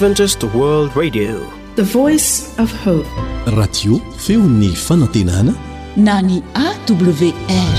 Adventist World Radio, the voice of hope. Radio feony fanantenana na ny AWR.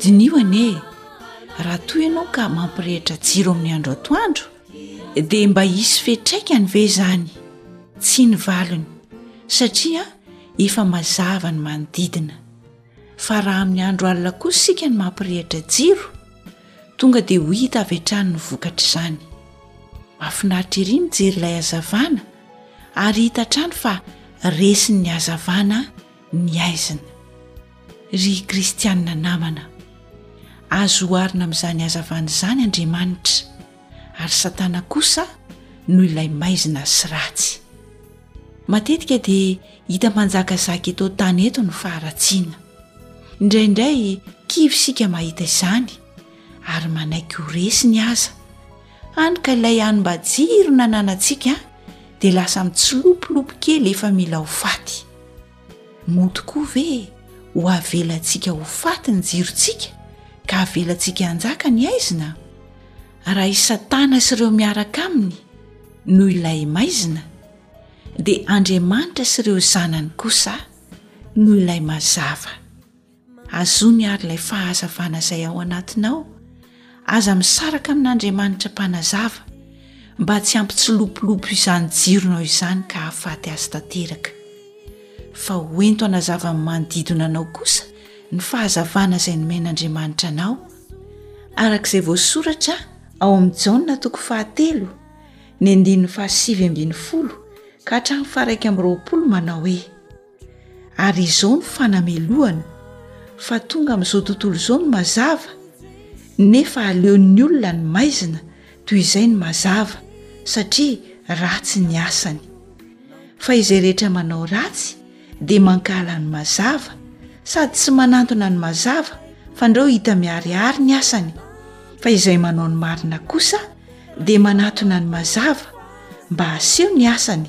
diniho anie e raha toa ianao ka mampirehitra jiro amin'ny andro atoandro dia mba hisy fetraikany ve izany tsy ny valiny satria efa mazava ny manodidina fa raha amin'ny andro alina kosa isika ny mampirehitra jiro tonga dia ho hita avy hatrany ny vokatra izany mahafinaritra iry mijery ilay hazavana ary hita hatrany fa resin'ny hazavana ny haizina. Ry kristianina namana, azo oharina amin'izany hazavana izany Andriamanitra, ary Satana kosa no ilay maizina sy ratsy. Matetika dia hita manjakazaka eto an-tany eto ny faharatsiana. Indraindray kivy isika mahita izany, ary manaiky ho resiny aza. Hany ka ilay hanim-bajiro nananantsika dia lasa mitsilopilopy kely efa mila ho faty. Moa tokoa ve ho avelantsika ho faty ny jirontsika ka avelantsika hanjaka ny haizina? Raha i Satana sy ireo miaraka aminy no ilay maizina, dia Andriamanitra sy ireo zanany kosa no ilay mazava. Azony àry ilay fahazavana izay ao anatinao. Aza misaraka amin'Andriamanitra Mpanazava, mba tsy hampitsilopilopy izany jironao izany ka hahafaty azy tanteraka. Fa ho ento hanazavan'ny manodidina anao kosa ny fahazavana izay nomen'Andriamanitra anao. Araka izay voasoratra ao amin'ny Jaona toko fahatelo, ny andininy fahasivy ambin'ny folo ka hatramin'ny faha-iraika amby roapolo manao hoe. ary izao no fanamelohana fa tonga amin'izao tontolo izao ny mazava nefa aleon'ny olona ny maizina toy izay ny mazava satria ratsy ny asany fa izay rehetra manao ratsy dia mankahala ny mazava sady tsy manantona ny mazava fa ndrao hita miharihary ny asany fa izay manao ny marina kosa dia manatona ny mazava mba haseho ny asany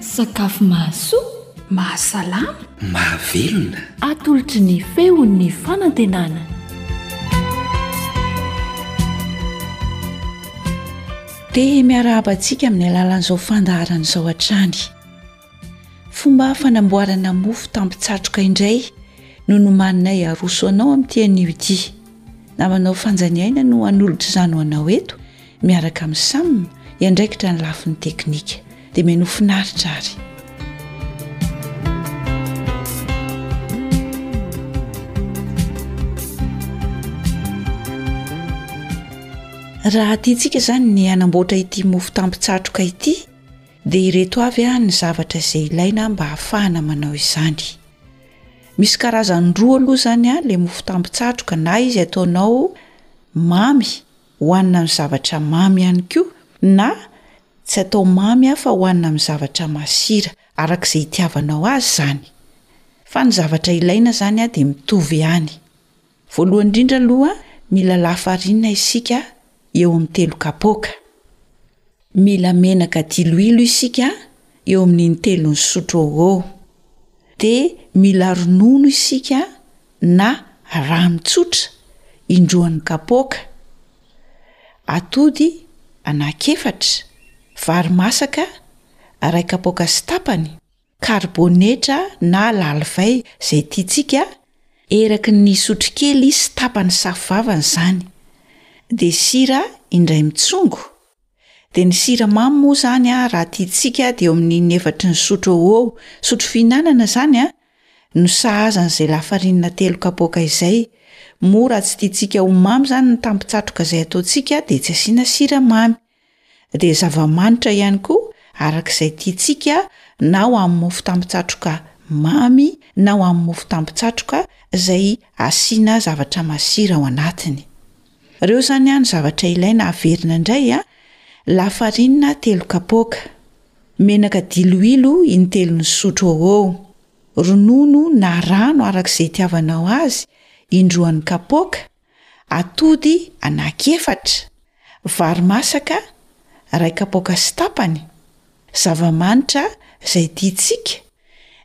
sakafo mahasoa mahasalama mahavelona atolotry ny fehon'ny fanantenana dia miarahabantsika amin'ny alalan'izao fandaharana izao hatrany Fomba fanamboarana mofo tampon-tsatroka indray no nomaninay aroso anao amin'ity anio ity. Namanao Fanjany Aina no hanolotra izany ho anao eto, miaraka amin'i Sam, hiandraikitra ny lafiny teknika. Dia mihainoa finaritra ary. Raha tiantsika izany ny hanamboatra ity mofo tampon-tsatroka ity, Dia ireto avy ny zavatra izay ilaina mba hahafahana manao izany. Misy karazany roa aloha izany an, ilay mofo tambin-tsatroka na izy ataonao mamy, hohanina amin'ny zavatra mamy ihany koa, na tsy atao mamy an, fa hohanina amin'ny zavatra masira, araka izay itiavanao azy izany. Fa ny zavatra ilaina izany an dia mitovy ihany. Voalohany indrindra aloha mila lafarina isika eo amin'ny telo kapoaka. Mila menaka diloilo isika eo amin'ny in-telon'ny sotro eo ho eo. Dia mila ronono isika na rano tsotra indroan'ny kapoaka. Atody anak'efatra, vary masaka, aray kapoaka sy tapany. karibonetra na lalivay izay tiantsika, eraky ny sotrokely sy tapany safo vavany izany. Dia sira indray mitsongo. Dia ny siramamy moa izany raha tiantsika dia eo amin'ny in'efatry ny sotro eo ho eo, sotro fihinanana izany, no sahazan'izay lafarinina telo kapoaka izay, moa raha tsy tiantsika ho mamy izany ny tampon-tsatroka izay ataontsika dia tsy asiana siramamy. dia zava-manitra ihany koa araka izay tiantsika na ho amin'ny mofo tampon-tsatroka mamy na ho amin'ny mofo tampon-tsatroka izay asiana zavatra masira ao anatiny. Ireo izany no zavatra ilaina haverina indray a, lafarinina telo kapoaka, menaka diloilo intelony sotro eo ho eo, ronono na rano araka izay itiavanao azy indroan'ny kapoaka, Atody anaky efatra, vary masaka iray kapoaka sy tapany, zava-manitra izay tiantsika,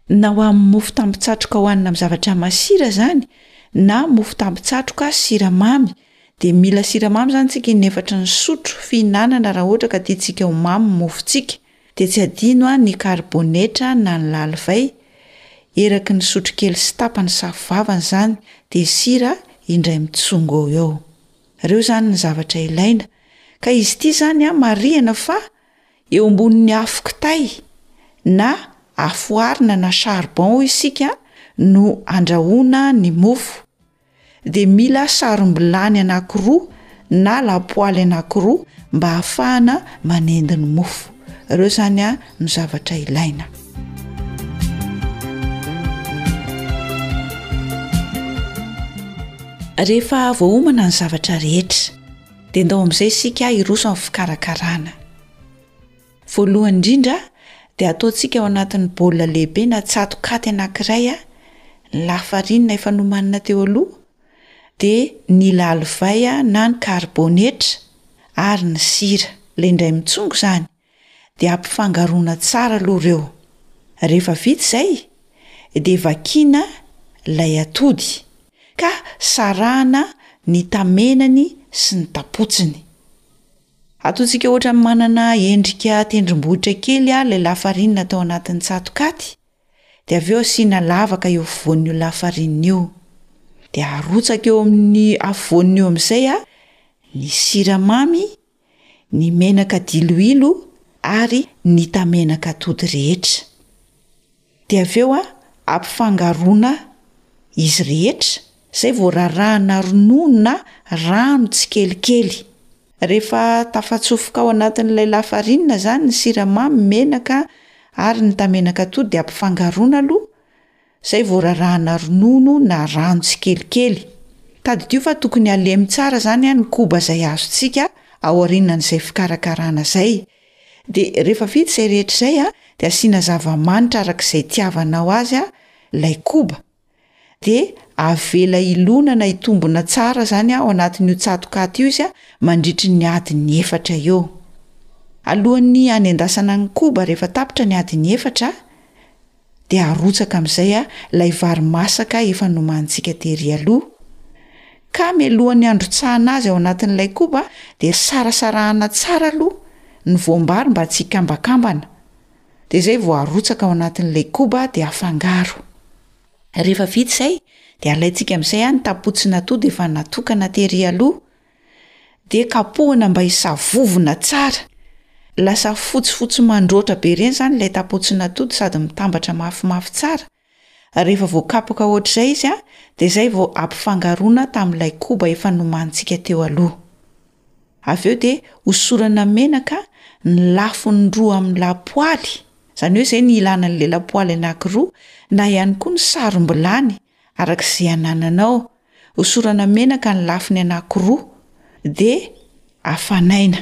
na ho amin'ny mofo tampitsatroka hohanina amin'ny zavatra masira izany na mofo tampitsatroka siramamy dia mila siramamy izany isika inefatra ny sotro fihinanana raha ohatra ka tiantsika ho mamy ny mofontsika. dia tsy adino ny karibonetra na ny lalivay, eraky ny sotrokely sy tapany safo vavany izany dia sira indray mitsongo eo eo. Ireo izany ny zavatra ilaina, ka izy ity izany marihana fa eo ambonin'ny afo kitay na afo arina na charbon hoy isika no andrahoana ny mofo. dia mila sarom-bilany anankiroa na lapoaly anankiroa mba hahafahana manendy ny mofo. Ireo izany no zavatra ilaina. Rehefa voaomana ny zavatra rehetra dia ndao amin'izay isika hiroso amin'ny fikarakarana. Voalohany indrindra dia ataontsika ao anatin'ny baolina lehibe na tsato-katy anankiray ny lafarinina efa nomanina teo aloha dia ny lalivay na ny karibonetra ary ny sira, ilay indray mitsongo izany, dia ampifangaroina tsara aloha ireo. Rehefa vita izay dia vakiana ilay atody ka sarahana ny tamenany sy ny tapotsiny. Ataontsika ohatran'ny manana endrika tendrombohitra kely ary ilay lafarinina atao anatin'ny tsatokaty, dia avy eo asiana lavaka eo afovoan'io lafarinina io. Dia arotsaka eo amin'ny afovoany eo amin'izay ny siramamy, ny menaka diloilo ary ny tamenaka atody rehetra. Dia avy eo ampifangaroana izy rehetra, izay vao rarahana ronono na rano tsikelikely. Rehefa tafatsofoka ao anatin'ilay lafarinina izany ny siramamy, menaka ary ny tamenak'atody dia ampifangaroana aloha, izay vao rarahana ronono na rano tsikelikely. Tadidio fa tokony halemy tsara izany ny koba izay azontsika aorianan'izay fikarakarana izay. Dia rehefa vita izay rehetra izay an, dia asiana zava-manitra araka izay itiavanao azy an, ilay koba. Dia avela hilona na hitombona tsara izany an ao anatin'io tsatokaty io izy an, mandritry ny adiny efatra eo. Alohan'ny hanendasana ny koba rehefa tapitra ny adiny efatra, dia arotsaka amin'izay a lay vary masaka efa nomanintsika tery aloha, ka mialohan'ny handrotsahana azy ao anatin'ilay koba dia sarasarahana tsara aloha ny voam-bary mba tsy hikambakambana, dia izay vao arotsaka ao anatin'ilay koba dia afangaro. Rehefa vita izay dia alaintsika amin'izay a ny tapotsy natoa dia efa natokana tery aloha dia kapohina mba hisavovona tsara. Lasa fotsifotsy mandroatra be ireny izany ilay tapotsin'atody sady mitambatra mafimafy tsara. Rehefa voakapoka hoatr'izay izy dia izay vao ampifangaroana tamin'ilay koba efa nomanintsika teo aloha. Avy eo dia hosorana menaka ny lafony roa amin'ny lapoaly, izany hoe izay ny ilàna an'ilay lapoaly anankiroa na ihany koa ny sarom-bilany Araka izay anananao, hosorana menaka ny lafiny anankiroa dia hafanaina.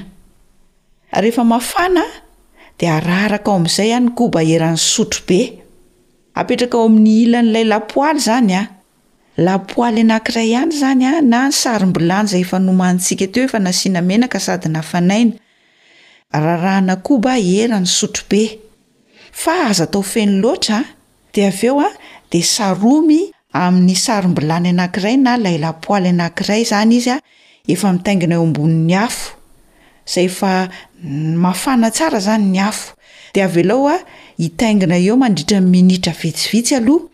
Rehefa mafana dia araraka ao amin'izay an ny koba eran'ny sotro be. Apetraka ao amin'ny ilan'ilay lapoaly izany an! Lapoaly anankiray ihany izany an na ny sarom-bilanja efa nomanintsika teo efa nasiana menaka sady nafanaina. Rarahana koba eran'ny sotro be. Fa aza atao feno loatra an! Dia avy eo a, dia saromy amin'ny sarom-bilany anankiray na ilay lapoaly anankiray izany izy a, efa mitaingina eo ambonin'ny afo, izay efa mafana tsara izany ny afo, dia avelao a, hitaingina eo mandritra ny minitra vitsivitsy aloha,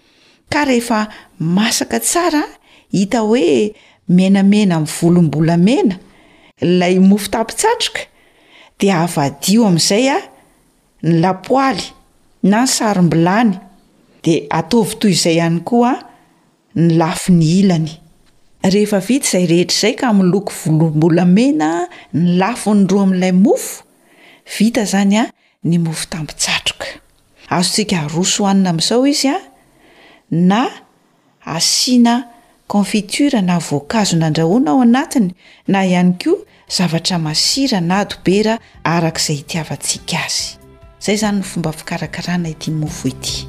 ka rehefa masaka tsara, hita hoe menamena mivolom-bolamena ilay mofo tapitsatroka, dia avadiho amin'izay a. ny lapoaly na ny sarom-bilany de ataovy toy izay ihany koa ny lafiny ilany. Rehefa vita izay rehetra izay ka miloko volom-bolamena ny lafiny roa amin'ilay mofo, vita zany a ny mofo tampi-tsatroka. Azontsika aroso hohanina amin'izao izy a na asiana confiture na voankazo nandrahoana ao anatiny na ihany koa zavatra masira na dobera araka izay itiavantsika azy. Izay izany ny fomba fikarakarana ity mofo ity.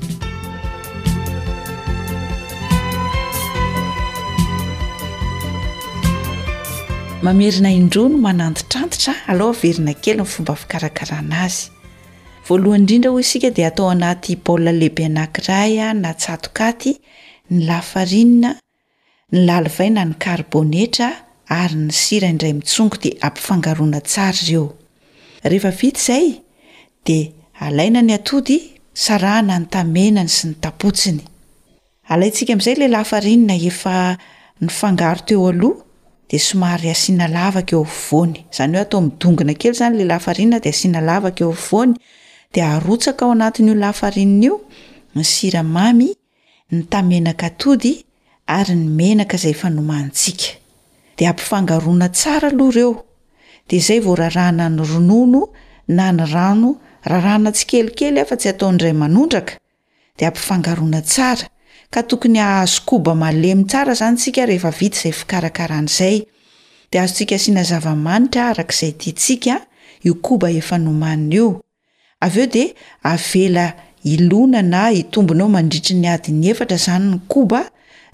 Mamerina indroa no manantitrantitra aloha averina kely ny fomba fikarakarana azy. Voalohany indrindra hoy isika dia atao anaty baolina lehibe anankiray na tsatokaty ny lafarinina, ny lalivay na ny karibonetra ary ny sira indray mitsongo dia ampifangaroana tsara ireo. Rehefa vita izay dia alaina ny atody, sarahana ny tamenany sy ny tapotsiny. Alaintsika amin'izay ilay lafarinina efa nifangaro teo aloha dia somary asiana lavaka eo afovoany, izany hoe atao midongona kely izany ilay lafarinina dia asiana lavaka eo afovoany, dia arotsaka ao anatin'io lafarinina io ny siramamy, ny tamenaka atody ary ny menaka izay efa nomanintsika. Dia ampifangaroina tsara aloha ireo, dia izay vao rarahana ny ronono na ny rano, rarahana tsikelikely afa-tsy atao indray manondraka dia ampifangaroina tsara, ka tokony hahazo koba malemy tsara izany isika rehefa vita izay fikarakarana izay, dia azontsika asiana zava-manitra araka izay tiantsika io koba efa nomanina io, avy eo dia avela hilona na hitombona eo mandritry ny adiny efatra izany ny koba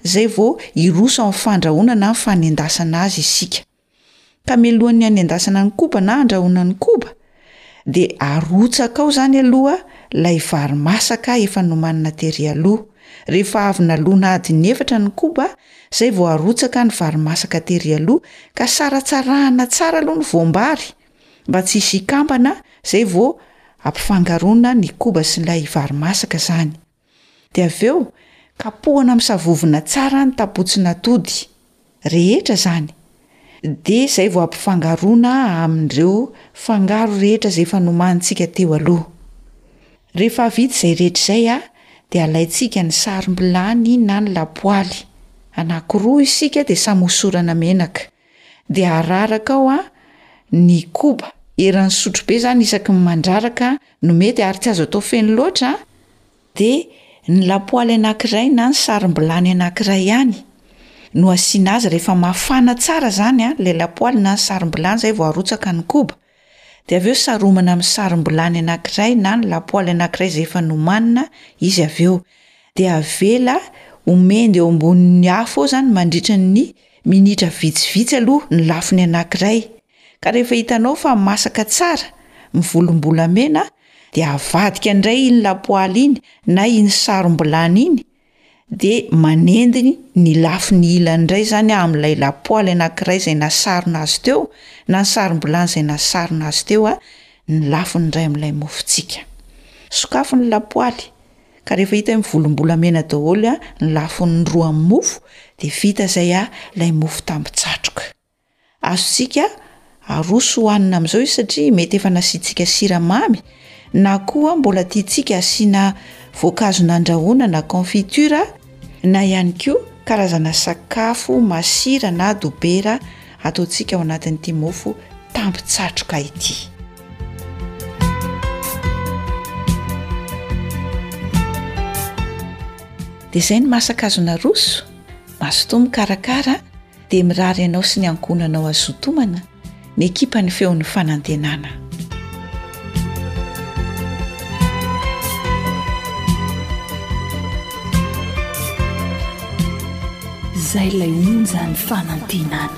izay vao hiroso amin'ny fandrahoana na ny fanendasana azy isika. Ka mialohan'ny hanendasana ny koba na handrahoina ny koba de arotsaka ao zany aloha lay vary masaka efa nomanina tery aloha, rehefa avy nalona adiny efatra ny koba zay vao arotsaka ny vary masaka tery aloha ka saratsarahana tsara aloha ny voam-bary mba tsy hisy hikambana zay vao ampifangaroana ny koba sy lay vary masaka zany. Dia avy eo, kapohana amin'ny savovona tsara ny tapotsin'atody, rehetra izany. Dia izay vao ampifangaroina amin'ireo fangaro rehetra izay efa nomanintsika teo aloha. Rehefa vita izay rehetra izay, dia alaintsika ny sarom-bilany na ny lapoaly, anankiroa isika dia samy hosorana menaka. de araraka ao a ny koba eran'ny sotrobe zany isaky ny mandraraka no mety ary tsy azo atao feno loatra a de ny lapoaly anankiray na ny sarom-bilany anankiray ihany no asiana azy rehefa mafana tsara zany a le lapoaly na ny sarom-bilany zay vao arotsaka ny koba Dia avy eo saromana amin'ny sarom-bilany anankiray na ny lapoaly anankiray izay efa nomanina izy avy eo. Dia avela ho mendy eo ambonin'ny afo eo izany mandritra ny minitra vitsivitsy aloha ny lafiny anankiray. Ka rehefa hitanao fa masaka tsara, mivolombolamena, dia avadika indray iny lapoaly iny na iny sarom-bilany iny dia manendy ny lafiny ilany indray izany aho amin'ilay lapoaly anankiray izay nasarona azy teo na ny sarom-bilany izay nasarona azy teo aho, ny lafiny indray amin'ilay mofontsika. Sokafy ny lapoaly ka rehefa hita hoe mivolom-bolamena daholo ny lafiny roa amin'ny mofo dia vita izay aho, ilay mofo tambin-tsatroka. Azontsika aroso hohanina amin'izao izy satria mety efa nasiantsika siramamy na koa mbola tiantsika asiana voankazo nandrahoana na confiture na ihany koa karazana sakafo masira na dobera ataontsika ao anatin'ity mofo tambin-tsatroka ity. Dia izay ny masaka azonao aroso. Mazotoa mikarakara. dia mirary anao sy ny ankohonanao azotomana ny ekipa ny feon'ny fanantenana izay ilay onjany fanantenana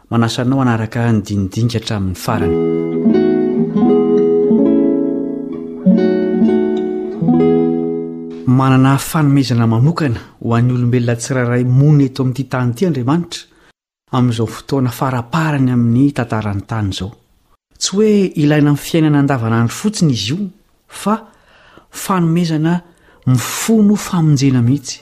Manasa anao hanaraka ahy ny dinidinika hatramin'ny farany. Manana fanomezana manokana ho an'ny olombelona tsirairay monina eto amin'ity tany ity Andriamanitra amin'izao fotoana faraparany amin'ny tantaran'ny tany izao. Tsy hoe ilaina amin'ny fiainana andavanandro fotsiny izy io fa fanomezana mifono famonjena mihitsy.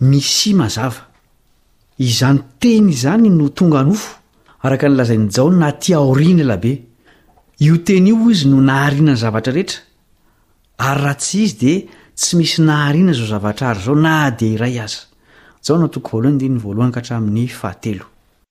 Misia mazava. Izany teny izany no tonga nofo, araka ny lazain'i Jaona atỳ aoriana elabe. Io teny io, hoy izy, no nahariana ny zavatra rehetra, ary raha tsy izy dia tsy misy nahariana izao zava-drahary izao na dia iray aza. Jaona toko voalohany andininy voalohany ka hatramin'ny fahatelo.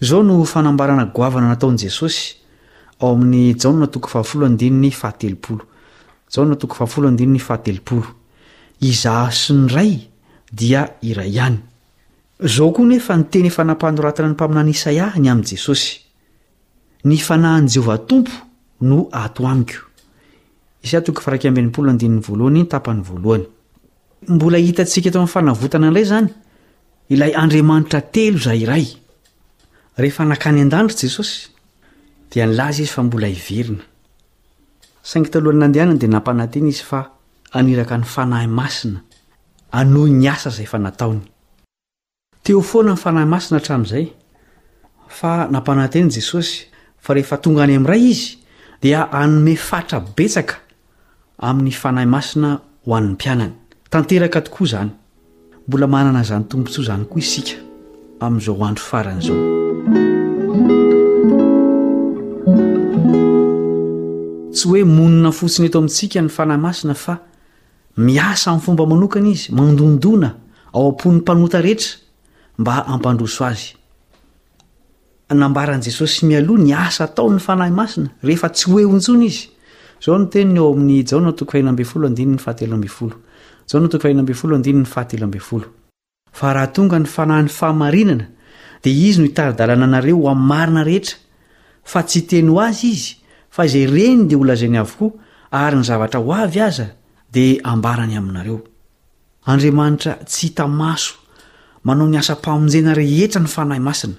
Izao no fanambarana goavana nataon'i Jesosy, ao amin'ny Jaona toko fahafolo andininy fahatelopolo. Jaona toko fahafolo andininy fahatelopolo. Izaho sy ny Ray dia iray ihany. Izao koa nefa ny teny efa nampanoratana ny mpaminany Isaia ny amin'i Jesosy, Ny fanahin'i Jehovah Tompo no ato amiko. Isaia toko faha-iraika amby enimpolo andininy voalohany tapany voalohany. Mbola hitantsika eto amin'ny fanavotana indray izany ilay Andriamanitra telo izay iray. Rehefa nakany an-danitra Jesosy, dia nilaza izy fa mbola hiverina. Saingy talohan'ny nandehanany dia nampanantena izy fa haniraka ny fanahy masina hanohy ny asa izay efa nataony. Teo foana ny Fanahy Masina hatramin'izay, fa nampanantena i Jesosy fa rehefa tonga any amin'ny Ray Izy, dia hanome fatra betsaka amin'ny Fanahy Masina ho an'ny mpianany. Tanteraka tokoa izany. Mbola manana izany tombontsoa izany koa isika amin'izao andro farany izao. Tsy hoe monina fotsiny eto amintsika ny Fanahy Masina fa Miasa amin'ny fomba manokana izy, mandondona ao am-pon'ny mpanota rehetra mba hampandroso azy. Nambaran'i Jesosy mialoha ny asa ataon'ny Fanahy Masina rehefa tsy ho eo intsony izy. Izao no teniny ao amin'ny Jaona toko fahina ambin'ny folo andininy fahatelo ambin'ny folo. Jaona toko fahina ambin'ny folo andininy fahatelo ambin'ny folo. Fa raha tonga ny Fanahin'ny fahamarinana, dia Izy no hitari-dalana anareo ho amin'ny marina rehetra, fa tsy hiteny ho azy Izy, fa izay reny dia holazainy avokoa, ary ny zavatra ho avy aza dia hambarany aminareo. Andriamanitra tsy hita maso, manao ny asam-pamonjena rehetra ny Fanahy Masina.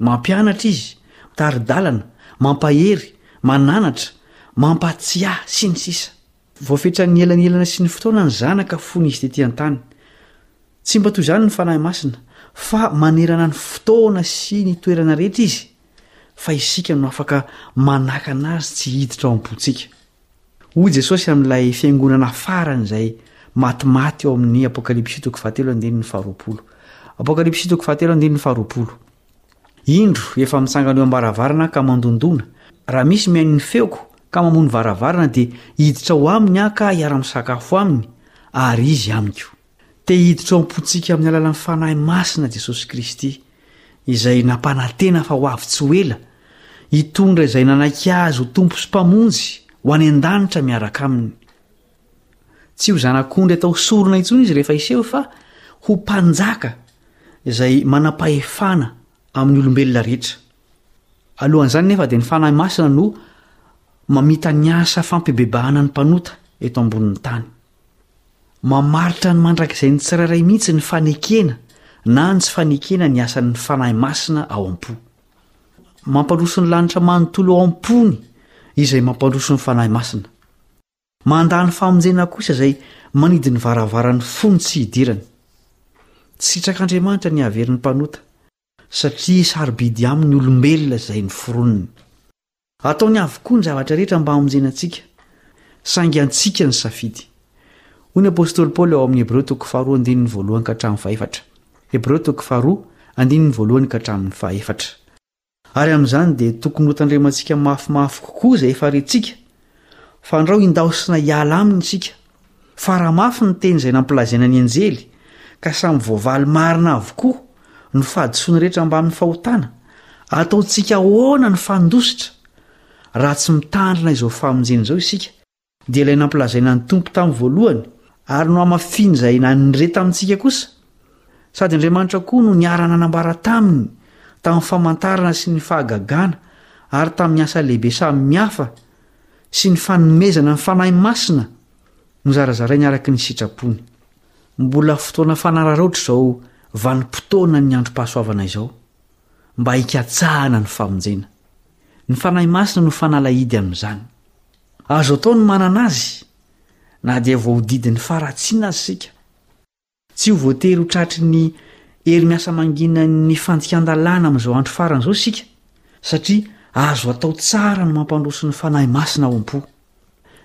Mampianatra Izy, mitari-dalana, mampahery, mananatra, mampahatsiahy, sy ny sisa. Voafetran'ny elanelana sy ny fotoana ny zanaka fony izy tety an-tany. Tsy mba toy izany ny Fanahy Masina, fa manerana ny fotoana sy ny toerana rehetra izy, fa isika no afaka manakana azy tsy hiditra ao am-pontsika. Hoy Jesosy amin'ilay fiangonana farany izay matimaty ao amin'ny Apokalypsy toko fahatelo andininy faharoapolo. Apokalypsy toko fahatelo andininy faharoapolo. Indro, efa mitsangana eo am-baravarana aho ka mandondona. Raha misy mihaino ny feoko ka mamoha ny varavarana dia hiditra ao aminy aho ka hiara-misakafo aminy ary izy amiko. Te hiditra ao am-pontsika amin'ny alalan'ny Fanahy Masina Jesosy Kristy, izay nampanantena fa ho avy tsy ho ela, hitondra izay nanaiky Azy ho Tompo sy Mpamonjy ho any an-danitra miaraka Aminy. Tsy ho zanak'ondry atao sorona intsony izy rehefa hiseho fa ho mpanjaka izay manam-pahefana amin'ny olombelona rehetra. Alohan'izany nefa dia ny Fanahy Masina no mamita ny asa fampibebahana ny mpanota eto ambonin'ny tany. Mamaritra ny mandrakizay ny tsirairay mihitsy ny fanekena na ny tsy fanekena ny asan'ny Fanahy Masina ao am-po. Mampandroso ny lanitra manontolo ao am-pony izay mampandroso ny Fanahy Masina. Mandà ny famonjena kosa izay manidy ny varavaran'ny fony tsy hidirany. Tsy sitrak'Andriamanitra ny hahavery ny mpanota, satria sarobidy aminy ny olombelona izay noforoniny. Ataony avokoa ny zavatra rehetra mba hamonjena antsika, saingy antsika ny safidy. Hoy ny apostoly Paoly ao amin'ny Hebreo toko faharoa andininy voalohany ka hatramin'ny fahefatra. Hebreo toko faharoa andininy voalohany ka hatramin'ny fahefatra. Ary amin'izany dia tokony hotandremantsika mafimafy kokoa izay efa rentsika, fa andrao hindaosina hiala aminy isika, fa raha mafy ny teny izay nampilazaina ny anjely, ka samy voavaly marina avokoa ny fahadisoana rehetra mbamin'ny fahotana, ataontsika ahoana ny fandositra, raha tsy mitandrina izao famonjena izao isika? dia ilay nampilazaina ny Tompo tamin'ny voalohany ary nohamafin'izay nanre tamintsika kosa, sady Andriamanitra koa no niara-nanambara taminy tamin'ny famantarana sy ny fahagagana ary tamin'ny asa lehibe samy hafa sy ny fanomezana ny Fanahy Masina nozarazarainy araka ny sitrapony. Mbola fotoana fanararaotra izao vanim-potoanan'ny androm-pahasoavana izao mba hikatsahana ny famonjena. Ny Fanahy Masina no fanalahidy amin'izany. Azo atao ny manana azy na dia voahodidin'ny faharatsiana aza isika. Tsy ho voatery ho tratry ny hery miasa manginan'ny fandikan-dalàna amin'izao andro farany izao isika, satria azo atao tsara ny mampandroso ny fanahy masina ao am-po.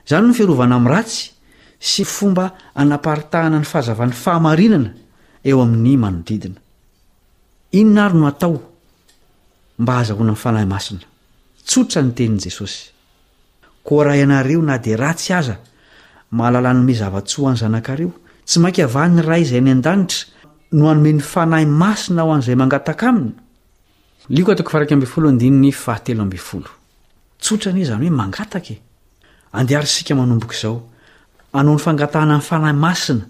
Izany no fiarovana amin'ny ratsy sy fomba anaparitahana ny fahazavan'ny fahamarinana eo amin'ny manodidina. Inona àry no atao mba hahazahoana ny fanahy masina? Tsotra ny tenin'i Jesosy, Koa raha ianareo na dia ratsy aza, mahalala hanome zava-tsoa ho an'ny zanakareo, tsy mainka va ny Ray izay any an-danitra no hanome ny Fanahy Masina ho an'izay mangataka Aminy? Liko atoko faha-iraika ambin'ny folo andininy faha-telo ambin'ny folo. Tsotra anie izany hoe mangataka e! Andeha ary isika manomboka izao, hanao ny fangatahana ny Fanahy Masina,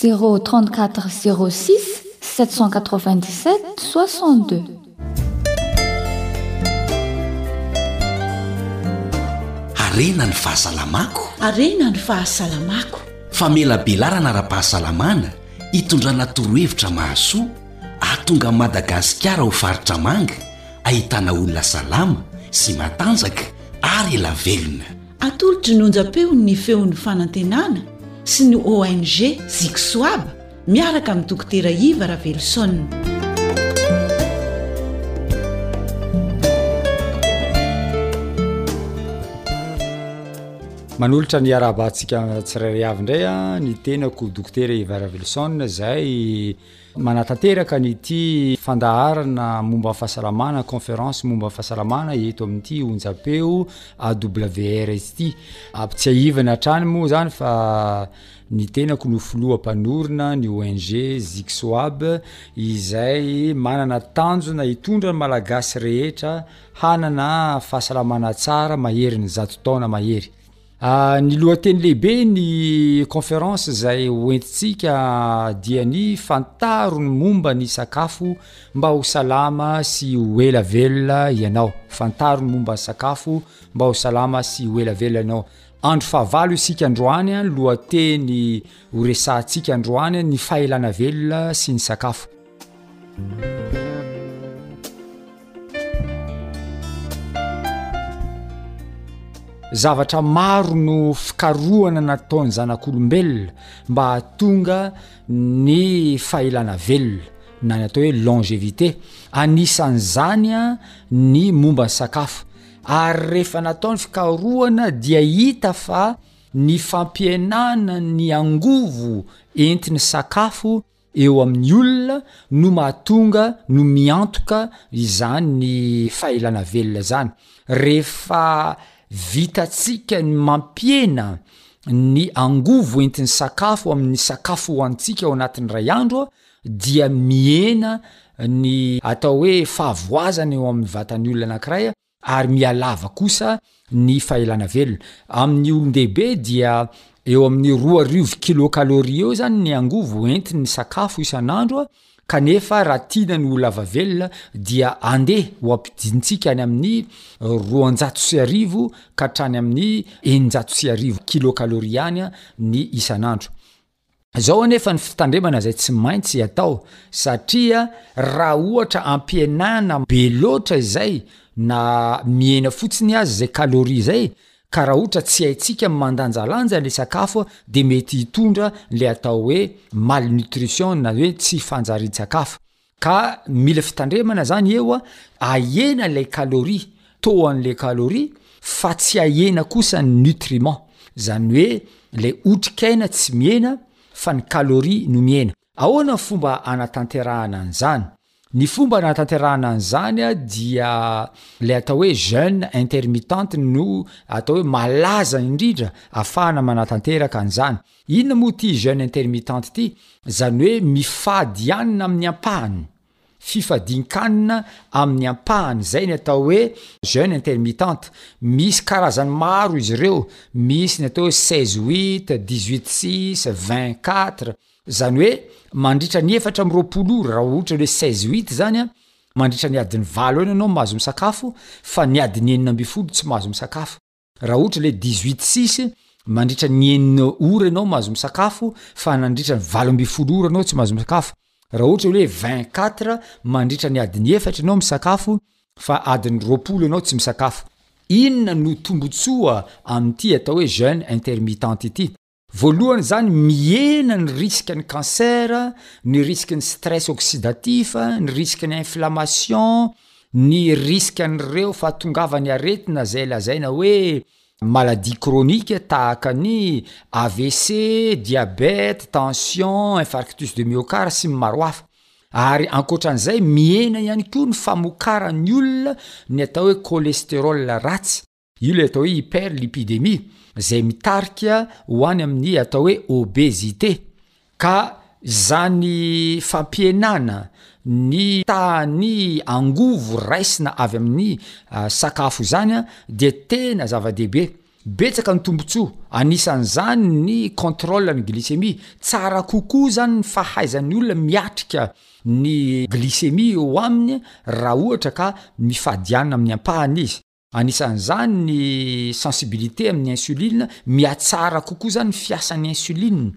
Zéro trente quatre zéro six sept cent quatre vingt dix sept soixante deux. Harena ny fahasalamako. Harena ny fahasalamako. Famelabelarana ara-pahasalamana itondrana torohevitra mahasoa ahatonga an'i Madagasikara ho faritra manga ahitana olona salama sy matanjaka ary ela velona. Atolotry ny onjam-peony ny feon'ny fanantenana sy ny ONG Zixoab miaraka amin'ny Dokotera Iva Raveloson. Manolotra ny harahabantsika tsirairay avy indray ny tenako Dokotera Iva Raveloson izay Manatanteraka an'ity fandaharana momba ny fahasalamana, conférence momba ny fahasalamana eto amin'ity onjam-peo AWR ity. Ampitsiahivana hatrany moa izany fa ny tenako no filoha mpanorina ny ONG Zixoab izay manana tanjona hitondra ny Malagasy rehetra hanana fahasalamana tsara maherin'ny zato taona mahery. Ny lohateny lehibe ny conférence izay ho entintsika dia ny fantaro ny momba ny sakafo mba ho salama sy ho ela velona ianao, fantaro ny momba ny sakafo mba ho salama sy ho ela velona ianao. Andro fahavalo isika androany an, lohateny ho resahantsika androany ny fahelana velona sy ny sakafo. Zavatra maro no fikarohana nataon'ny zanak'olombelona mba hahatonga ny fahilana velona na ny atao hoe longevité anisan'izany a ny momba ny sakafo ary rehefa natao ny fikarohana dia hita fa ny fampihenana ny angovo entin'ny sakafo eo amin'ny olona no mahatonga no miantoka izany fahelana velona zany rehefa vitatsika ny mampihena ny angovo entin'ny sakafo amin'ny sakafo hoantsika ao anatin'ny ray andro dia mihena ny atao hoe fahavoazana eo amin'ny vatan'ny olona anakiray ary mihalava kosa ny fahelana velona. Amin'ny olon-dehibe dia eo amin'ny roa arivo kilôkalôria eo izany ny angovo entin'ny sakafo isan'andro kanefa raha tiana ny ho lava velona dia andeha ho ampidintsika any amin'ny roanjato sy arivo ka hatrany amin'ny eninjato sy arivo kilôkalôria any ny isan'andro. Izao anefa ny fitandremana izay tsy maintsy atao satria raha ohatra ampihenana be loatra izay na mihena fotsiny aza izay calories izay ka raha ohatra tsy haintsika mandanjalanja ilay sakafo dia mety hitondra ilay atao hoe malnutrition na hoe tsy fanjarian-tsakafo. Ka mila fitandremana zany eo a, ahena ilay calorie, taux an'le calorie, fa tsy ahena kosa ny nutriment, zany hoe le otrikaina tsy mihena fa ny calorie no mihena. Ahoana ny fomba anatanterahana an'izany? Ny fomba anatanterahana an'izany a dia le atao hoe jeune intermittente no atao hoe malaza indrindra afahana manatanteraka an'izany. Inona moa ity jeune intermittent ity? Zany hoe mifady hanina amin'ny ampahany? Fifadian-kanina amin'ny ampahany izay ny atao hoe jeune intermittent. Misy karazany maro izy ireo, misy ny atao hoe seize huit, dix huit six, vingt quatre, zany hoe mandritra ny efatra amby roapolo ora raha ohatra ny hoe seize huit zany a, mandritra ny adiny valo eo ianao mahazo misakafo fa ny adiny enina ambin'ny folo tsy mahazo misakafo. Raha ohatra le dix-huit six mandritra ny enina ora ianao mahazo misakafo fa nandritra ny valo ambin'ny folo ora ianao tsy mahazo misakafo, raha ohatra hoe vingt quatre mandritra ny adiny efatra ianao misakafo fa adiny roapolo ianao tsy misakafo, inona no tombotsoa amin'ity atao hoe jeune intermittent ity? Voalohany izany mihena ny risque ny cancer, ny risque ny stress oxydatif, ny risque ny inflammation, ny risque an'ireo fahatongavan'ny aretina izay lazaina hoe maladie chronique tahaka ny avc, diabète, tension, infarctus de myocarde sy ny maro hafa. Ary ankoatran'izay mihena ihany koa ny famokaran'ny olona ny atao hoe cholestérol ratsy. Io ilay atao hoe hyperlipidemie izay mitarika ho any amin'ny atao hoe obésité ka izany fampihenana ny tahan'ny angovo raisina avy amin'ny ah, sakafo izany ah, dia tena zava-dehibe. Betsaka ny tombontsoa, anisan'izany ny contrôle ny glycémie. Tsara kokoa izany ny fahaizan'ny olona miatrika ny glycémie eo aminy raha ohatra ka mifadiana amin'ny ampahany izy. Anisan'izany ny sensibilité amin'ny insuline, mihatsara kokoa zany ny fiasan'ny insuline.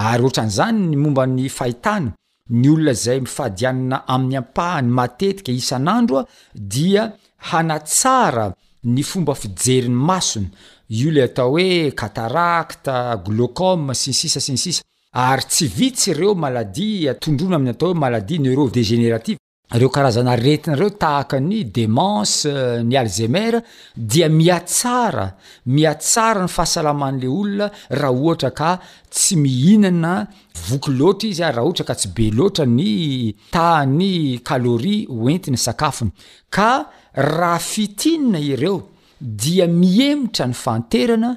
Ary ohatran'izany ny momba ny fahitana, ny olona izay mifadianana amin'ny ampahany matetika isan'andro dia hanatsara ny fomba fijerin'ny masony, io le atao hoe cataracte, glaucome, sy ny sisa sy ny sisa. Ary tsy vitsy ireo maladie tondroina amin'ny atao hoe maladie neurodégénérative. Ireo karazana aretina ireo tahaka ny demence, ny alzheimer dia mihatsara, mihatsara ny fahasalaman'ilay olona raha ohatra ka tsy mihinana voky loatra izy ary raha ohatra ka tsy be loatra ny tahan'ny calorie hoentin'ny sakafony. Ka raha fitinina ireo dia mihemotra ny fahanterana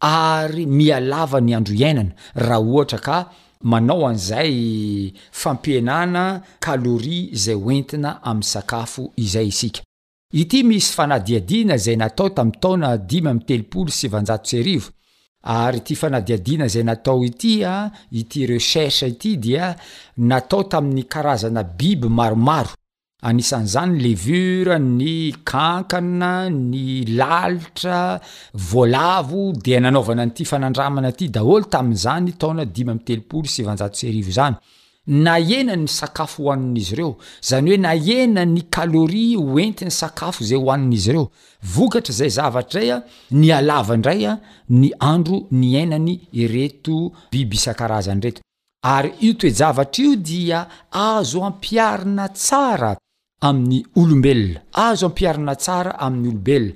ary miha lava ny andro iainana raha ohatra ka manao an'izay fampihenana calorie izay hoentina amin'ny sakafo izay isika. Ity misy fanadihadiana izay natao tamin'ny taona dimy amby telopolo sy sivanjato sy arivo, ary ity fanadihadiana izay natao ity, ity recherche ity dia natao tamin'ny karazana biby maromaro, Anisan'izany ny levure, ny kankana, ny lalitra, voalavo, dia nanaovana an'ity fanandramana ity daholo tamin'izany taona dimy amby telopolo sy sivanjato sy arivo izany. Nahena ny sakafo hohanin'izy ireo, izany hoe nahena ny calorie hoentin'ny sakafo izay hohanin'izy ireo. Vokatr'izay zavatra izay, nihalava indray ny andro niainany ireto biby isan-karazany ireto. Ary io toe-javatra io dia azo ampiharina tsara amin'ny olombelona, azo ampiharina tsara amin'ny olombelona.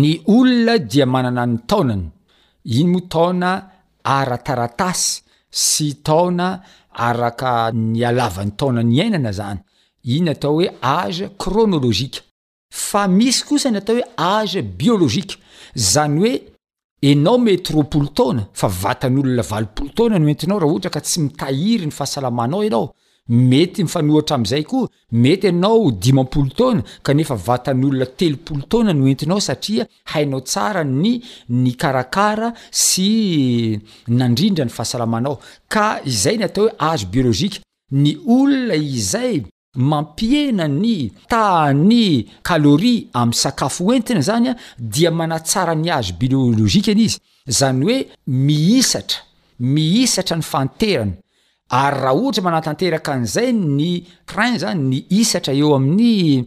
Ny olona dia manana ny taonany, iny moa taona ara-taratasy sy taona araka ny halavan'ny taona niainana izany, iny atao hoe âge chronologique. Fa misy kosa ny atao hoe age biologique, zany hoe enao mety roapolo taona fa vatan'olona valopolo taona no entinao raha ohatra ka tsy mitahiry ny fahasalamanao ianao, mety mifanohatra amin'izay koa, mety ianao ho dimampolo taona kanefa vatan'olona telopolo taona no entinao satria hainao tsara ny nikarakara sy nandrindra ny fahasalamanao, ka izay ny atao hoe age biologique, ny olona izay. Mampihena ny tahan'ny calorie amin'ny sakafo hoentina izany dia manatsara ny azy bileolojikany izy, izany hoe mihisatra, mihisatra ny fanterana, ary raha ohatra manatanteraka an'izay ny crin izany, ny hisatra eo amin'ny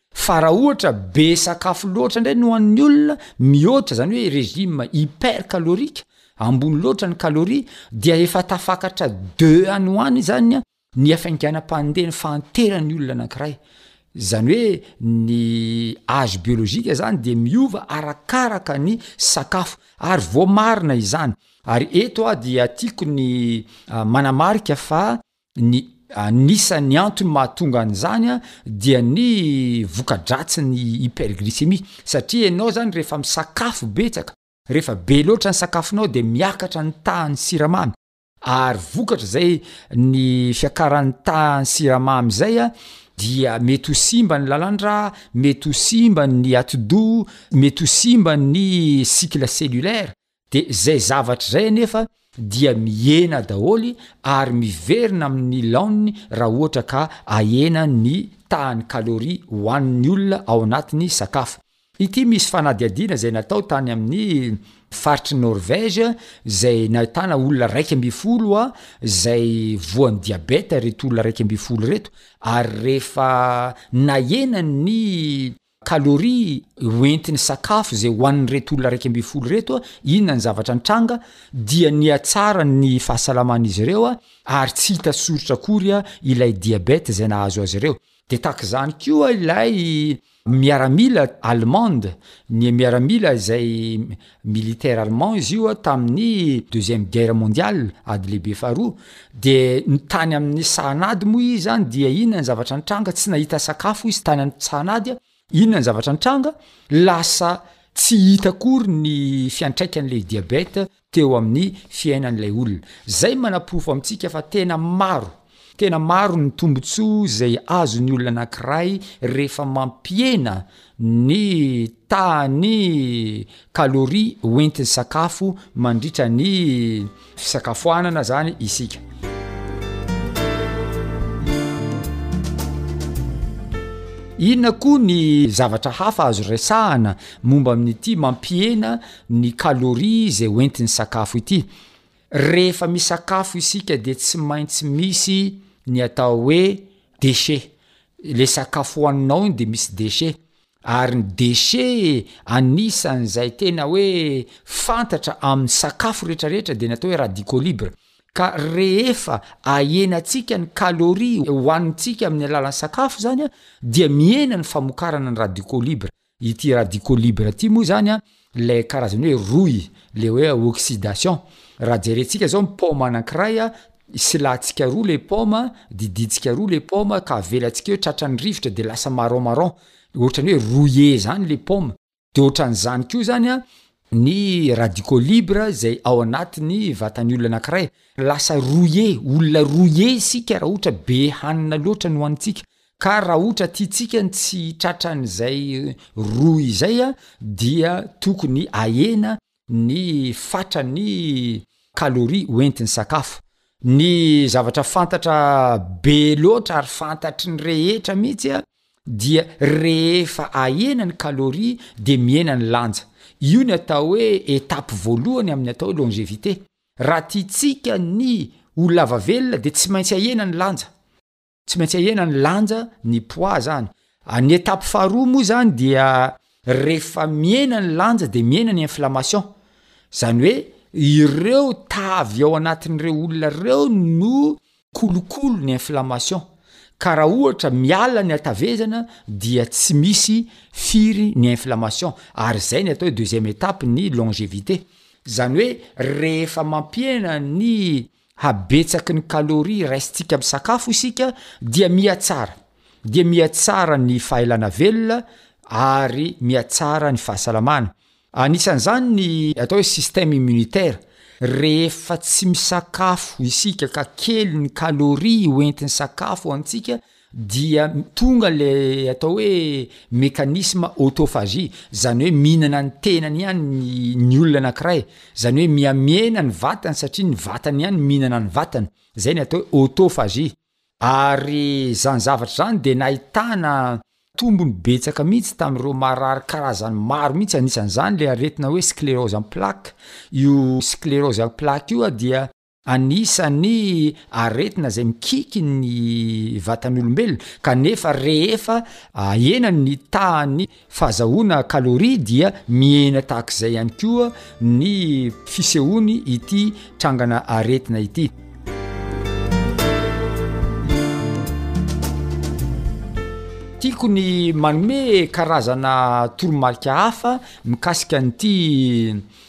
Fa raha ohatra be sakafo loatra indray no an'ny olona, mihoatra, izany hoe régime hypercalorique, ambony loatra ny calorie, dia efa tafakatra deux any ho any izany ny hafainganam-pandeha ny fahanteran'ny olona anankiray. Izany hoe ny âge biologique izany dia miova arakaraka ny sakafo, ary voamarina izany. Ary eto aho dia tiako ny manamarika fa Ny anisan'ny antony mahatonga an'izany dia ny voka-dratsin'ny hyperglycémie, satria ianao zany rehefa misakafo betsaka, rehefa be loatra ny sakafonao dia miakatra ny tahan'ny siramamy, ary vokatra izay ny fiakaran'ny tahan'ny siramamy izay dia mety ho simba ny lalandra, mety ho simba ny atidoha, mety ho simba ny cycle cellulaire, de zay zavatra zay anefa dia mihena daholo ary miverina amin'ny laoniny raha ohatra ka ahena ny tahan'ny calorie hohanin'ny olona ao anatin'ny sakafo. Ity misy fanadihadiana zay natao tany amin'ny faritry Norvège zay nahitana olona raika ambin'ny folo a zay voan'ny diabeta reto olona raika ambin'ny folo reto ary rehefa nahena ny Calorie ho entin'ny sakafo izay hohanin'ireto olona iraika ambin'ny folo ireto, inona ny zavatra nitranga? dia nihatsara ny fahasalaman'izy ireo ary tsy hita soritra akory ilay diabeta izay nahazo azy ireo. Dia tahaka izany koa ilay miaramila allemande, ny miaramila izay militaire allemand izy io tamin'ny deuxième guerre mondiale, ady lehibe faharoa, dia ny tany amin'ny sahan'ady moa izy zany dia inona ny zavatra nitranga, tsy nahita sakafo izy tany amin'ny sahan'ady a, inona ny zavatra nitranga, lasa tsy hita akory ny fiantraikan'ilay diabeta teo amin'ny fiainan'ilay olona. Zay manaporofo amintsika fa tena maro Tena maro ny tombontsoa izay azon'ny olona anankiray rehefa mampihena ny tahan'ny calories hoentin'ny sakafo mandritra ny fisakafoanana izany isika. Inona koa ny zavatra hafa azo resahana momba amin'ity mampihena ny calories izay hoentin'ny sakafo ity? Rehefa misakafo isika dia tsy maintsy misy ny atao hoe déchet, le sakafo hoaninao iny de misy déchet, ary ny déchet anisan'izay tena hoe fantatra amin'ny sakafo retraretra dia ny atao hoe radicaux libre, ka rehefa ahenantsika ny calorie hoanintsika amin'ny alalan'ny sakafo zany dia mihena ny famokarana ny radicaux libre, Ity radical libre ity moa izany an, ilay karazany hoe rohy, ilay hoe oxydation. Raha jerentsika izao ny paoma anankiray, silahintsika roa ilay paoma, didintsika roa ilay paoma ka avelantsika eo tratran'ny rivotra dia lasa marron marron, ohatran'ny hoe rouillé izany ilay paoma. Dia ohatran'izany koa izany ny radical libre izay ao anatin'ny vatan'ny olona anankiray. Lasa rouillé, olona rouillé isika raha ohatra be hanina loatra no hanintsika. Ka raha ohtra tiantsika ny tsy tratran'izay roa izay dia tokony ahena ny fatran'ny calories hoentin'ny sakafo. Ny zavatra fantatra be loatra ary fantatry ny rehetra mihitsy dia rehefa ahena ny calories dia mihena ny lanja. Io ny atao hoe étape voalohany amin'ny atao hoe longevité. Raha tiantsika ny ho lava velona dia tsy maintsy ahena ny lanja. tsy maintsy ahena ny lanja ny poids zany any étape faharoa moa zany dia rehefa mihena ny lanja de mihena ny inflammation zany hoe ireo tavy ao anatin'ireo olona ireo no kolokolo ny inflammation ka raha ohatra miala ny hatavezana dia tsy misy firy ny inflammation ary izay ny atao hoe deuxième étape ny longevité zany hoe rehefa mampihena ny habetsaky ny calorie raisintsika amin'ny sakafo isika dia mihatsara dia mihatsara ny fahaelana velona ary mihatsara ny fahasalamana anisan'izany ny atao hoe système immunitaire rehefa tsy misakafo isika ka kely ny calorie hoentin'ny sakafo antsika dia tonga le atao hoe mécanisme autophagie, zany hoe mihinana ny tenany ihany ny ny olona anakiray, zany hoe mihamihena ny vatany satria ny vatany ihany mihinana ny vatany, zay ny atao hoe autophagie, ary zany zavatra zany dia nahitana tombony betsaka mihitsy tamin'ireo marary karazany maro mihitsy, anisan'izany le aretina hoe sclérose en plaque, io sclérose en plaque io dia. Anisan'ny aretina izay mikiky ny vatan'olombelona, kanefa rehefa ahena ny tahan'ny fahazahoana kaloria dia mihena tahaka izay ihany koa ny fisehoany ity trangana aretina ity. Tiako ny manome karazana toromarika hafa mikasika an'ity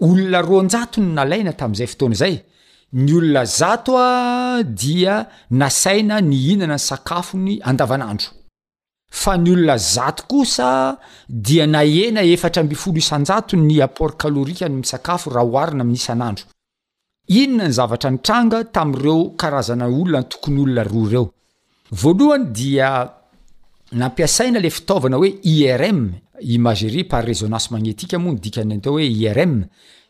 Olona roanjato no nalaina tamin'izay fotoana izay, ny olona zato dia nasaina nihinana ny sakafony andavanandro, fa ny olona zato kosa dia nahena efatra ambin'ny folo isan-jato ny apport calorique-ny misakafo raha oharina amin'ny isan'andro. Inona ny zavatra nitranga tamin'ireo karazana olona antokon'olona roa ireo? Voalohany dia nampiasaina ilay fitaovana hoe IRM, imagerie par résonance magnétique moa ny dikan'ny atao hoe IRM,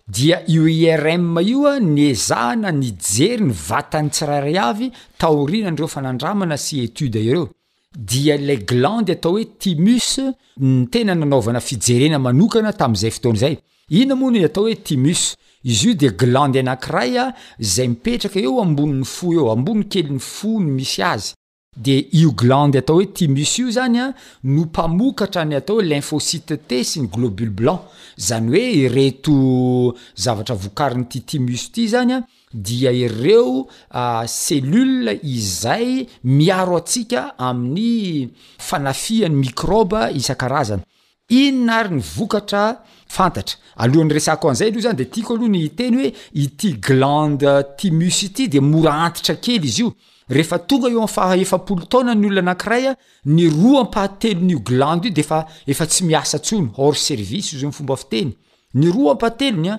dia io IRM io niezahana nijery ny vatan'ny tsirairay avy taorianan'ireo fanandramana sy études ireo. dia ilay glandy atao hoe thymus ny tena nanaovana fijerena manokana tamin'izay fotoana izay. Inona moa ny atao hoe thymus? Izy io dia glandy anankiray izay mipetraka eo ambonin'ny fo eo, ambony kelin'ny fo no misy azy. Dia io glandy atao hoe thymus io izany no mpamokatra ny atao hoe lymphocytes T sy ny globules blancs. Izany hoe ireto zavatra vokarin'ity thymus ity izany dia ireo cellules izay miaro antsika amin'ny fanafihan'ny mikraoba isan-karazany. Inona ary ny vokatra fantatra? Alohan'ny resako an'izay aloha zany dia tiako aloha ny hiteny hoe ity glande thymus ity dia mora antitra kely izy io, rehefa tonga eo amin'ny faha efapolo taona ny olona anankiray, ny roa ampahatelon'io glande io dia efa efa tsy miasa intsony, hors service hoy izao ny fomba fiteny. Ny roa ampahatelony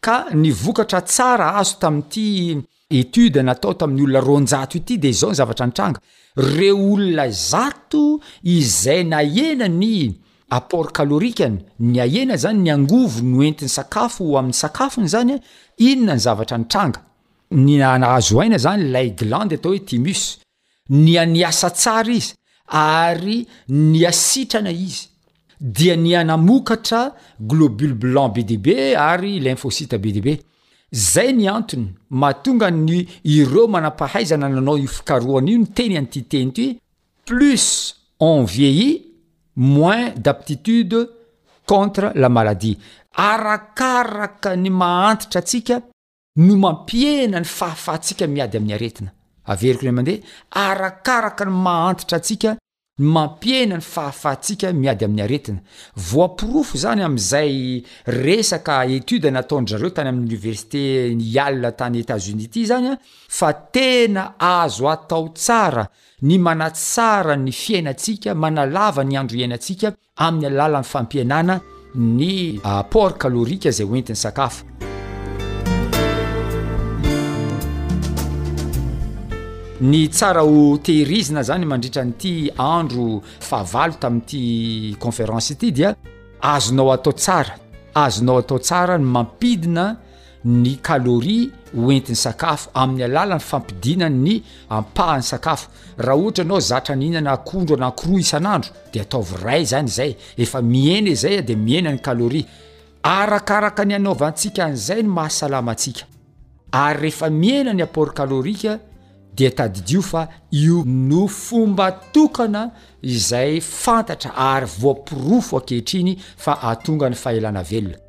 ka ny vokatra tsara azo tamin'ity étude natao tamin'ny olona roanjato ity dia izao ny zavatra nitranga, ireo olona zato izay nahena ny apport calorique-ny, ny ahena izany ny angovo noentin'ny sakafo ho amin'ny sakafony izany, inona ny zavatra nitranga? Ny nahazo aina izany ilay glandy atao hoe thymus, Niha niasa tsara izy ary niha sitrana izy, dia niha namokatra globules blancs be dia be ary lymphocytes be dia be. Izay ny antony mahatonga ny ireo manam-pahaizana nanao io fikarohana io niteny an'ity teny ity, Plus on vieillit, moins d'aptitude contre la maladie. Arakaraka ny maha antitra antsika, no mampihena ny fahafahantsika miady amin'ny aretina. Averiko indray mandeha, arakaraka ny maha-antitra antsika ny mampihena ny fahafahantsika miady amin'ny aretina. Voaporofo izany amin'izay resaka étude nataon-dry zareo tany amin'ny oniversiten'i Yale tany États-Unis ity izany fa tena azo atao tsara ny manatsara ny fiainantsika, manalava ny andro iainantsika amin'ny alalan'ny fampihenana ny apport calorique izay hoentin'ny sakafo. Ny tsara ho tehirizina zany mandritra an'ity andro fahavalo tamin'ity conférence ity dia azonao atao tsara, azonao atao tsara ny mampidina ny calorie hoentin'ny sakafo amin'ny alalan'ny fampidinany ny ampahan'ny sakafo raha ohatra ianao zatra nihinana akondro anankiroa isan'andro de ataovy ray zany izay efa mihena izay de mihena ny calorie arakaraka ny anaovantsika an'izay ny mahasalama antsika ary rehefa mihena ny apport calorique dia tadidio fa io no fomba tokana izay fantatra ary voaporofo ankehitriny fa ahatonga ny fahelana velona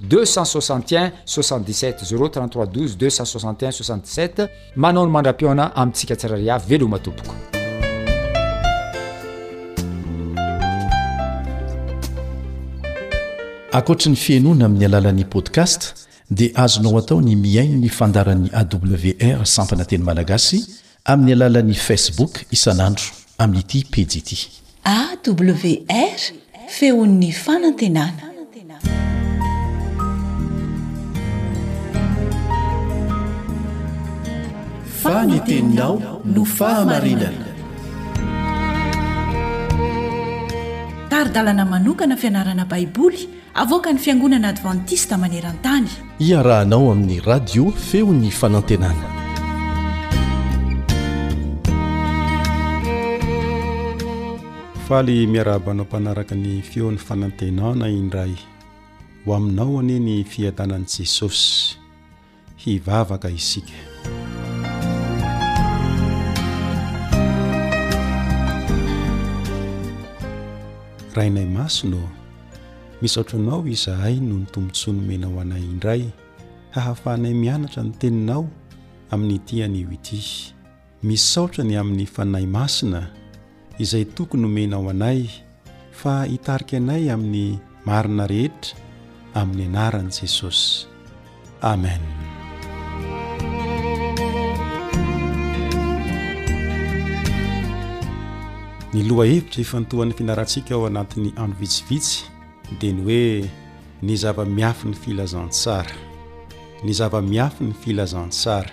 Deux cent soixante et un soixante dix sept zero trente trois douze deux cent soixante et un soixante dix sept manao ny mandra-pihaona amintsika tsirairay avy veloma tompoko Ankoatry ny fihenoana amin'ny alalan'ny podcast dia azonao atao ny mihaino ny fandaran'ny AWR sampana teny malagasy Amin'ny alalan'ny Facebook isan'andro amin'ity pejy ity. AWR, Feon'ny fanantenana. Fa ny teninao no fahamarinana. Tari-dalana manokana fianarana Baiboly Avoakan'ny Fiangonana Advantista maneran-tany. Iarahanao amin'ny Radio Feon'ny Fanantenana. Faly miarahaba anao mpanaraka ny Feon'ny Fanantenana indray. Ho aminao anie ny fiadanan'i Jesosy. hivavaka isika. Rainay masina ô, misaotra anao izahay noho ny tombontsoa nomenao anay indray hahafahanay mianatra ny teninao amin'ny ity anio ity. Misaotra ny amin'ny Fanahy Masina izay toky nomenao anay fa hitarika anay amin'ny marina rehetra amin'ny anaran'i Jesosy. Amen. Ny lohahevitra ifantohan'ny fianarantsika ao anatin'ny andro vitsivitsy dia ny hoe ny zava-miafy ny filazantsara. Ny zava-miafy ny filazantsara,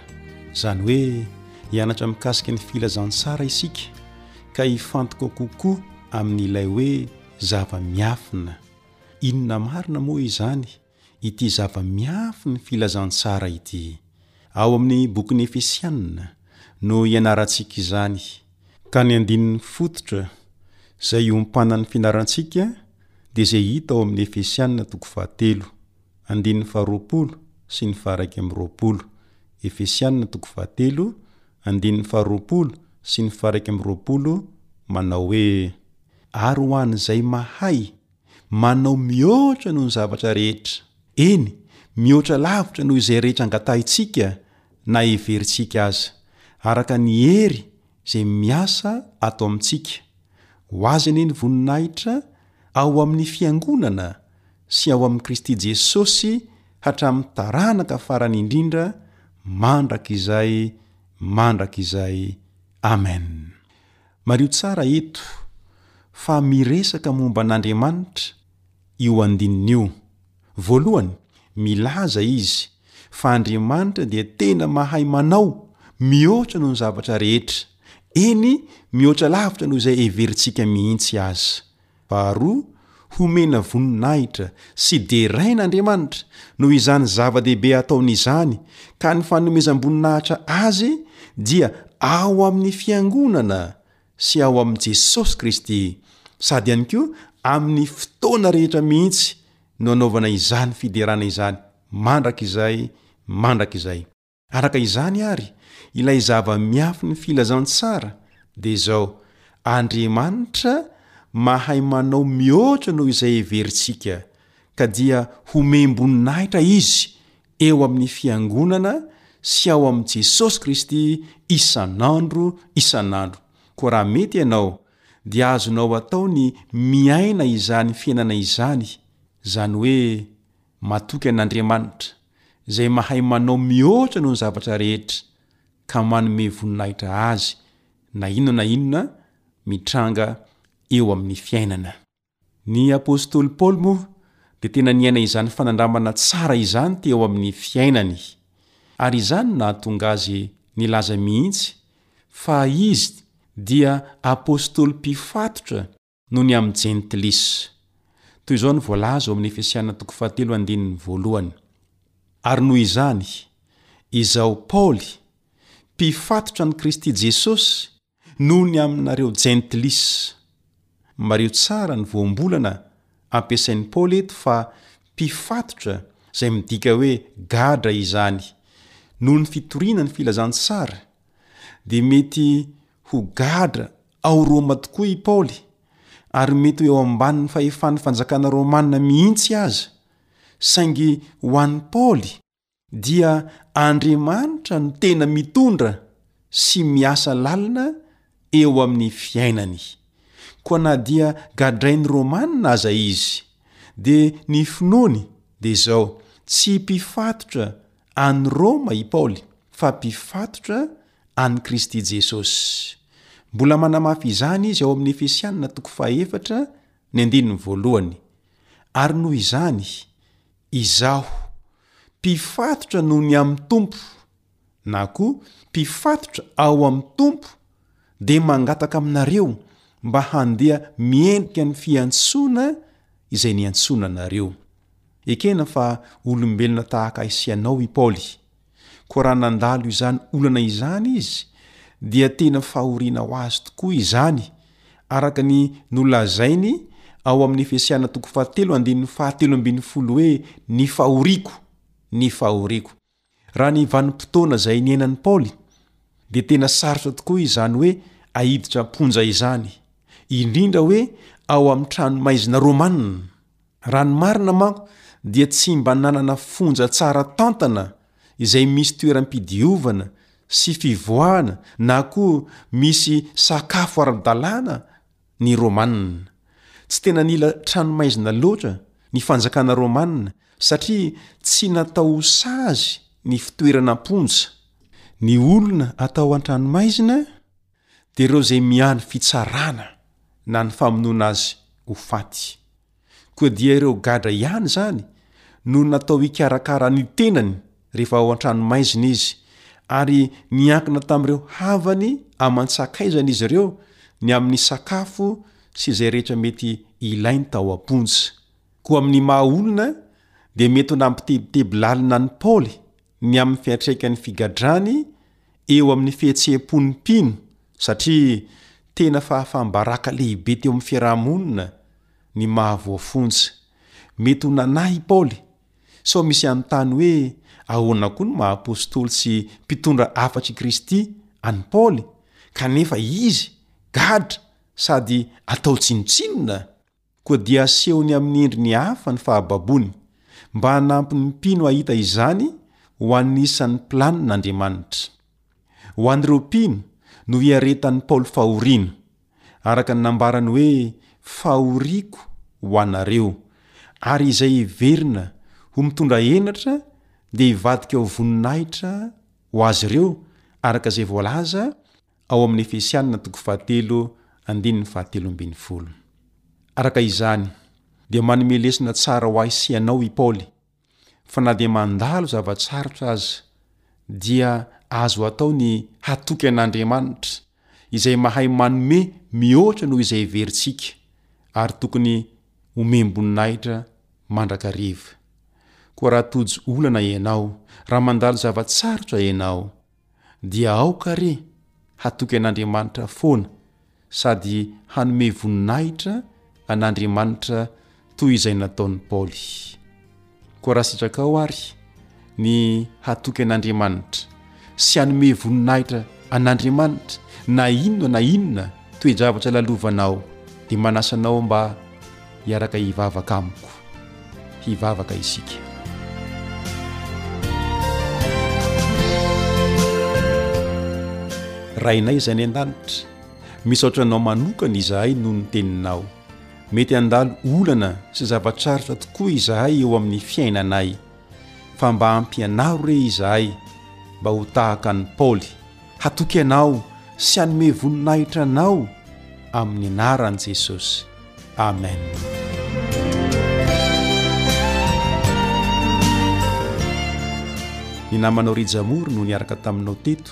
izany hoe hianatra mikasika ny filazantsara isika ka hifantoka kokoa amin'ilay hoe zava-miafina. Inona marina moa izany? ity zava-miafy ny Filazantsara ity. Ao amin'ny bokin'ny Efesiana no ianarantsika izany, ka ny andininy fototra izay iompanan'ny fianarantsika dia izay hita ao amin'ny Efesiana toko fahatelo, andininy faharoapolo sy ny faharaika amby roapolo, Efesiana toko fahatelo, andininy faharoapolo sy ny faharaika amby roapolo, manao hoe, Ary ho an'izay mahay, Manao mihoatra noho ny zavatra rehetra, eny, mihoatra lavitra noho izay rehetra angatahintsika na heverintsika aza, araka ny hery izay miasa ato amintsika. Ho Azy anie ny voninahitra ao amin'ny Fiangonana sy ao amin'i Kristy Jesosy hatramin'ny taranaka farany indrindra, mandrakizay mandrakizay. Amen. Mariho tsara eto fa miresaka momba an'Andriamanitra io andininy io. Voalohany, milaza izy fa Andriamanitra dia tena mahay manao mihoatra noho ny zavatra rehetra, eny, mihoatra lavitra noho izay heverintsika mihitsy aza. Faharoa, homena voninahitra sy deraina Andriamanitra noho izany zava-dehibe ataony izany, ka ny fanomezam-boninahitra Azy dia ao amin'ny Fiangonana sy ao amin'i Jesosy Kristy, sady ihany koa amin'ny fotoana rehetra mihitsy no anaovana izany fiderana izany mandrakizay mandrakizay. Araka izany àry, ilay zava-miafin'ny filazantsara dia izao, Andriamanitra mahay manao mihoatra noho izay heverintsika, ka dia homem-boninahitra izy eo amin'ny fiangonana sy ao amin'i Jesosy Kristy isan'andro isan'andro. Koa raha mety ianao, dia azonao atao ny miaina izany fiainana izany, izany hoe, Matoky an'Andriamanitra, izay mahay manao mihoatra noho ny zavatra rehetra, ka manome voninahitra Azy na inona na inona mitranga eo amin'ny fiainana. Ny apostoly Paoly moa dia tena niaina izany fanandramana tsara izany teo amin'ny fiainany, ary izany no nahatonga azy nilaza mihitsy fa izy dia apostoly mpifatotra, noho ny amin'ny Jentilisa. Toy izao no voalaza ao amin'ny Efesiana toko fahatelo andininy voalohany, Ary noho izany, izaho Paoly, mpifatotra an'i Kristy Jesosy noho ny aminareo Jentilisa. Mariho tsara ny voambolana ampiasain'i Paoly eto fa mpifatotra izay midika hoe gadra izany. Noho ny fitoriana ny filazantsara, dia mety ho gadra Ao Roma tokoa i Paoly, ary mety ho eo ambanin'ny fahefan'ny fanjakana romanina mihitsy aza, saingy ho an'i Paoly dia Andriamanitra no tena mitondra sy miasa lalina eo amin'ny fiainany. Koa na dia gadrain'ny Romanina aza izy, dia ny finoany dia izao, Tsy mpifatotra an'i Roma i Paoly, fa mpifatotra an'i Kristy Jesosy. Mbola manamafy izany izy ao amin'ny Efesianina toko fahaefatra ny andininy voalohany. Ary noho izany, izaho, mpifatotra noho ny amin'ny Tompo, na koa mpifatotra ao amin'ny Tompo, dia mangataka aminareo mba handeha miendrika ny fiantsoana izay niantsoana anareo. Ekena fa olombelona tahaka ahy sy anao i Paoly. Koa raha nandalo izany olana izany izy, dia tena fahoriana ho azy tokoa izany, araka ny nolazainy ao amin'ny Efesiana toko fahatelo andininy fahatelo ambin'ny folo hoe ny fahoriako, ny fahoriako. Raha ny vanim-potoana izay niainan'i Paoly, dia tena sarotra tokoa izany hoe ahiditra am-ponja izany, indrindra hoe ao amin'ny trano maizina romanina. Raha ny marina manko dia tsy mba nanana fonja tsara tantana izay misy toeram-pidiovana sy fivoahana na koa misy sakafo ara-dalàna ny Romanina. Tsy tena nila tranomaizina loatra ny fanjakana romanina satria tsy natao ho sazy ny fitoerana am-ponja. Ny olona atao an-tranomaizina dia ireo izay miany fitsarana na ny famonoana azy ho faty. Koa dia ireo gadra ihany izany no natao hikarakara ny tenany rehefa ao an-tranomaizina izy, ary niankina tamin'ireo havany aman-tsakaizany izy ireo ny amin'ny sakafo sy izay rehetra mety ilainy tao am-ponja. Koa amin'ny maha-olona dia mety ho nampitebiteby lalina an'i Paoly ny amin'ny fiantraikan'ny figadrany eo amin'ny fihetseham-pon'ny mpino satria tena fahafaham-baraka lehibe teo amin'ny fiaraha-monina ny maha voafonja. Mety ho nanahy i Paoly sao misy hanontany hoe ahoana koa ny maha apostoly sy mpitondra hafatr'i Kristy an'i Paoly kanefa izy gadra sady atao tsinontsinona? Koa dia asehony amin'ny endriny hafa ny fahababoany, mba hanampy ny mpino hahita izany ho anisan'ny planin'Andriamanitra. Ho an'ireo mpino no iaretan'i Paoly fahoriana, araka ny nambarany hoe fahoriako ho anareo, ary izay heverina ho mitondra henatra dia hivadika ho voninahitra ho azy ireo, araka izay voalaza ao amin'ny Efesianina toko fahatelo andininy fahatelo ambin'ny folo. Araka izany, dia manome lesona tsara ho ahy sy ianao i Paoly fa na dia mandalo zava-tsarotra aza, dia azo atao ny hatoky an'Andriamanitra izay mahay manome mihoatra noho izay heverintsika ary tokony homem-boninahitra mandrakariva. Koa raha tojo olana ianao, raha mandalo zava-tsarotra ianao, dia aoka re hatoky an'Andriamanitra foana sady hanome voninahitra an'Andriamanitra toy izay nataon'i Paoly. Koa raha sitrakao ary ny hatoky an'Andriamanitra sy hanome voninahitra an'Andriamanitra na inona na inona, Toe-javatra lalovanao dia manasa anao mba hiaraka hivavaka amiko. Hivavaka isika. Rainay izay any an-danitra, misaotra anao manokana izahay noho ny teninao. Mety handalo olana sy zava-tsarotra tokoa izahay eo amin'ny fiainanay. fa mba ampianaro re izahay mba ho tahaka an'i Paoly, hatoky anao sy hanome voninahitra anao amin'ny anaran'i Jesosy. Amen. Ny namanao Rija Moro no niaraka taminao teto.